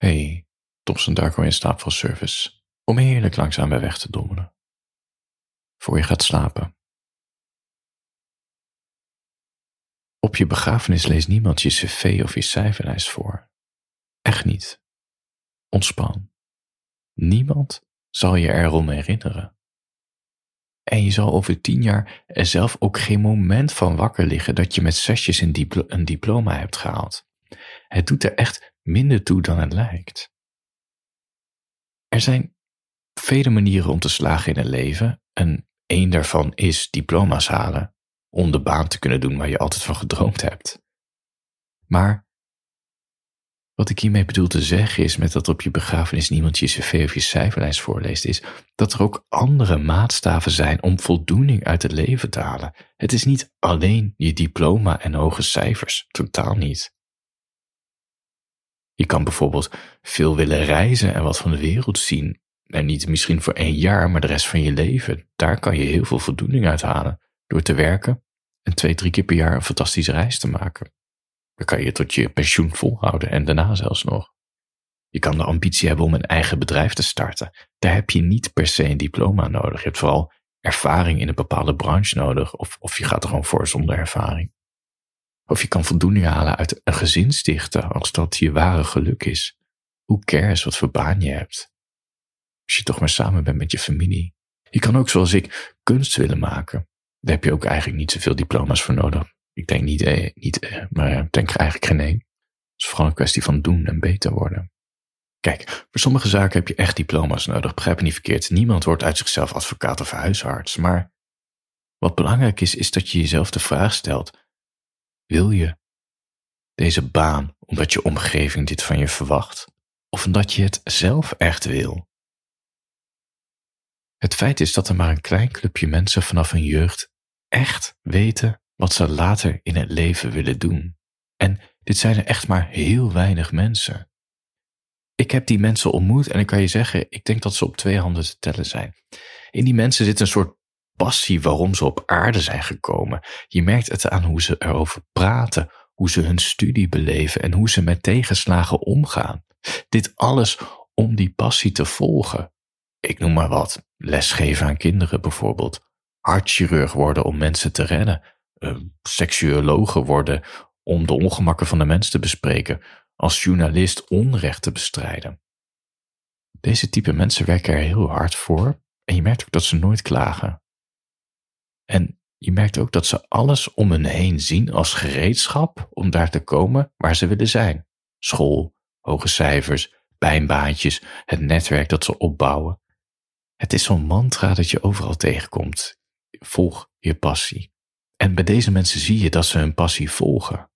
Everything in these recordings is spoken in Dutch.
Hey, Thompson Darko in slaapvalservice. Om heerlijk langzaam bij weg te dommelen. Voor je gaat slapen. Op je begrafenis leest niemand je cv of je cijferlijst voor. Echt niet. Ontspan. Niemand zal je erom herinneren. En je zal over tien jaar er zelf ook geen moment van wakker liggen dat je met zesjes een, een diploma hebt gehaald. Het doet er echt minder toe dan het lijkt. Er zijn vele manieren om te slagen in het leven en één daarvan is diploma's halen om de baan te kunnen doen waar je altijd van gedroomd hebt. Maar wat ik hiermee bedoel te zeggen is met dat op je begrafenis niemand je cv of je cijferlijst voorleest, is dat er ook andere maatstaven zijn om voldoening uit het leven te halen. Het is niet alleen je diploma en hoge cijfers, totaal niet. Je kan bijvoorbeeld veel willen reizen en wat van de wereld zien. En niet misschien voor één jaar, maar de rest van je leven. Daar kan je heel veel voldoening uit halen. Door te werken en twee, drie keer per jaar een fantastische reis te maken. Dan kan je tot je pensioen volhouden en daarna zelfs nog. Je kan de ambitie hebben om een eigen bedrijf te starten. Daar heb je niet per se een diploma nodig. Je hebt vooral ervaring in een bepaalde branche nodig, of, of je gaat er gewoon voor zonder ervaring. Of je kan voldoening halen uit een gezin stichten, als dat je ware geluk is. Hoe cares wat voor baan je hebt? Als je toch maar samen bent met je familie. Je kan ook zoals ik kunst willen maken. Daar heb je ook eigenlijk niet zoveel diploma's voor nodig. Ik denk niet, eh, niet eh, maar denk eigenlijk geen één. Het is vooral een kwestie van doen en beter worden. Kijk, voor sommige zaken heb je echt diploma's nodig. Begrijp me niet verkeerd. Niemand wordt uit zichzelf advocaat of huisarts. Maar wat belangrijk is, is dat je jezelf de vraag stelt: wil je deze baan omdat je omgeving dit van je verwacht? Of omdat je het zelf echt wil? Het feit is dat er maar een klein clubje mensen vanaf hun jeugd echt weten wat ze later in het leven willen doen. En dit zijn er echt maar heel weinig mensen. Ik heb die mensen ontmoet en ik kan je zeggen, ik denk dat ze op twee handen te tellen zijn. In die mensen zit een soort passie waarom ze op aarde zijn gekomen. Je merkt het aan hoe ze erover praten, hoe ze hun studie beleven en hoe ze met tegenslagen omgaan. Dit alles om die passie te volgen. Ik noem maar wat, lesgeven aan kinderen bijvoorbeeld, hartchirurg worden om mensen te redden, uh, seksuologen worden om de ongemakken van de mens te bespreken, als journalist onrecht te bestrijden. Deze type mensen werken er heel hard voor en je merkt ook dat ze nooit klagen. En je merkt ook dat ze alles om hen heen zien als gereedschap om daar te komen waar ze willen zijn. School, hoge cijfers, bijnbaantjes, het netwerk dat ze opbouwen. Het is zo'n mantra dat je overal tegenkomt. Volg je passie. En bij deze mensen zie je dat ze hun passie volgen.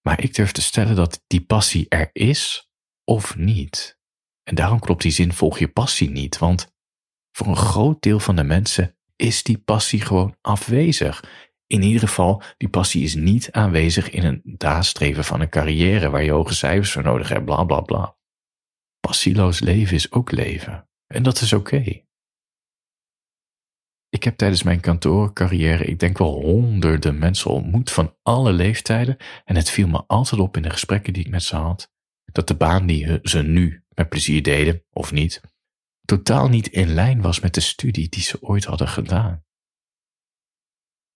Maar ik durf te stellen dat die passie er is of niet. En daarom klopt die zin volg je passie niet, want voor een groot deel van de mensen is die passie gewoon afwezig. In ieder geval, die passie is niet aanwezig in een nastreven van een carrière waar je hoge cijfers voor nodig hebt, bla bla bla. Passieloos leven is ook leven. En dat is oké. Ik heb tijdens mijn kantoorcarrière, ik denk wel honderden mensen ontmoet van alle leeftijden. En het viel me altijd op in de gesprekken die ik met ze had, dat de baan die ze nu met plezier deden, of niet, totaal niet in lijn was met de studie die ze ooit hadden gedaan.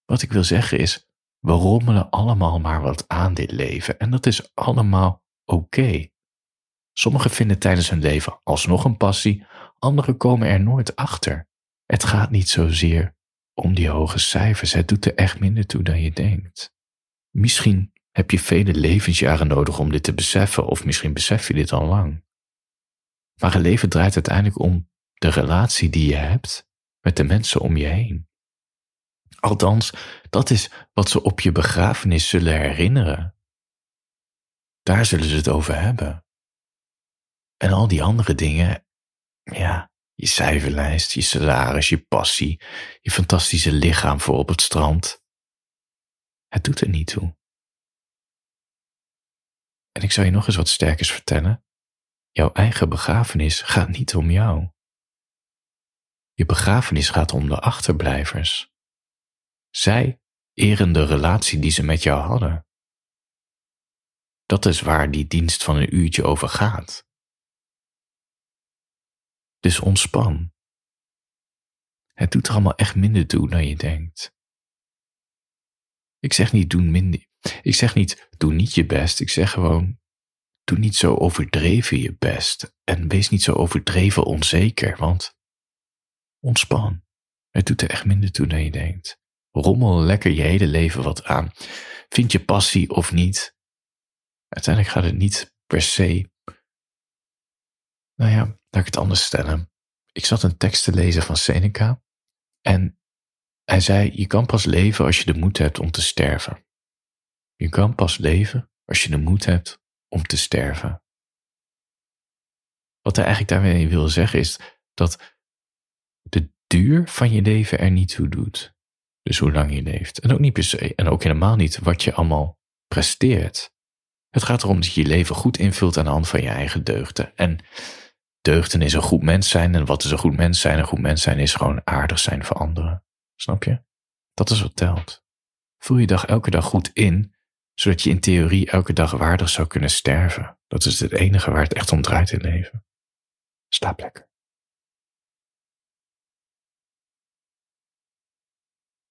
Wat ik wil zeggen is, we rommelen allemaal maar wat aan dit leven en dat is allemaal oké. Sommigen vinden tijdens hun leven alsnog een passie, anderen komen er nooit achter. Het gaat niet zozeer om die hoge cijfers, het doet er echt minder toe dan je denkt. Misschien heb je vele levensjaren nodig om dit te beseffen, of misschien besef je dit al lang. Maar een leven draait uiteindelijk om de relatie die je hebt met de mensen om je heen. Althans, dat is wat ze op je begrafenis zullen herinneren. Daar zullen ze het over hebben. En al die andere dingen, ja, je cijferlijst, je salaris, je passie, je fantastische lichaam voor op het strand. Het doet er niet toe. En ik zal je nog eens wat sterkers vertellen. Jouw eigen begrafenis gaat niet om jou. Je begrafenis gaat om de achterblijvers. Zij eren de relatie die ze met jou hadden. Dat is waar die dienst van een uurtje over gaat. Dus ontspan. Het doet er allemaal echt minder toe dan je denkt. Ik zeg niet doe minder. Ik zeg niet doe niet je best. Ik zeg gewoon doe niet zo overdreven je best. En wees niet zo overdreven onzeker, want ontspan. Het doet er echt minder toe dan je denkt. Rommel lekker je hele leven wat aan. Vind je passie of niet? Uiteindelijk gaat het niet per se. Nou ja, laat ik het anders stellen. Ik zat een tekst te lezen van Seneca en hij zei: Je kan pas leven als je de moed hebt om te sterven. Je kan pas leven als je de moed hebt om te sterven. Wat hij eigenlijk daarmee wil zeggen is dat de duur van je leven er niet toe doet. Dus hoe lang je leeft. En ook niet per se, en ook helemaal niet wat je allemaal presteert. Het gaat erom dat je je leven goed invult aan de hand van je eigen deugden. En deugden is een goed mens zijn. En wat is een goed mens zijn? Een goed mens zijn is gewoon aardig zijn voor anderen. Snap je? Dat is wat telt. Vul je dag elke dag goed in, zodat je in theorie elke dag waardig zou kunnen sterven. Dat is het enige waar het echt om draait in leven. Slaap lekker.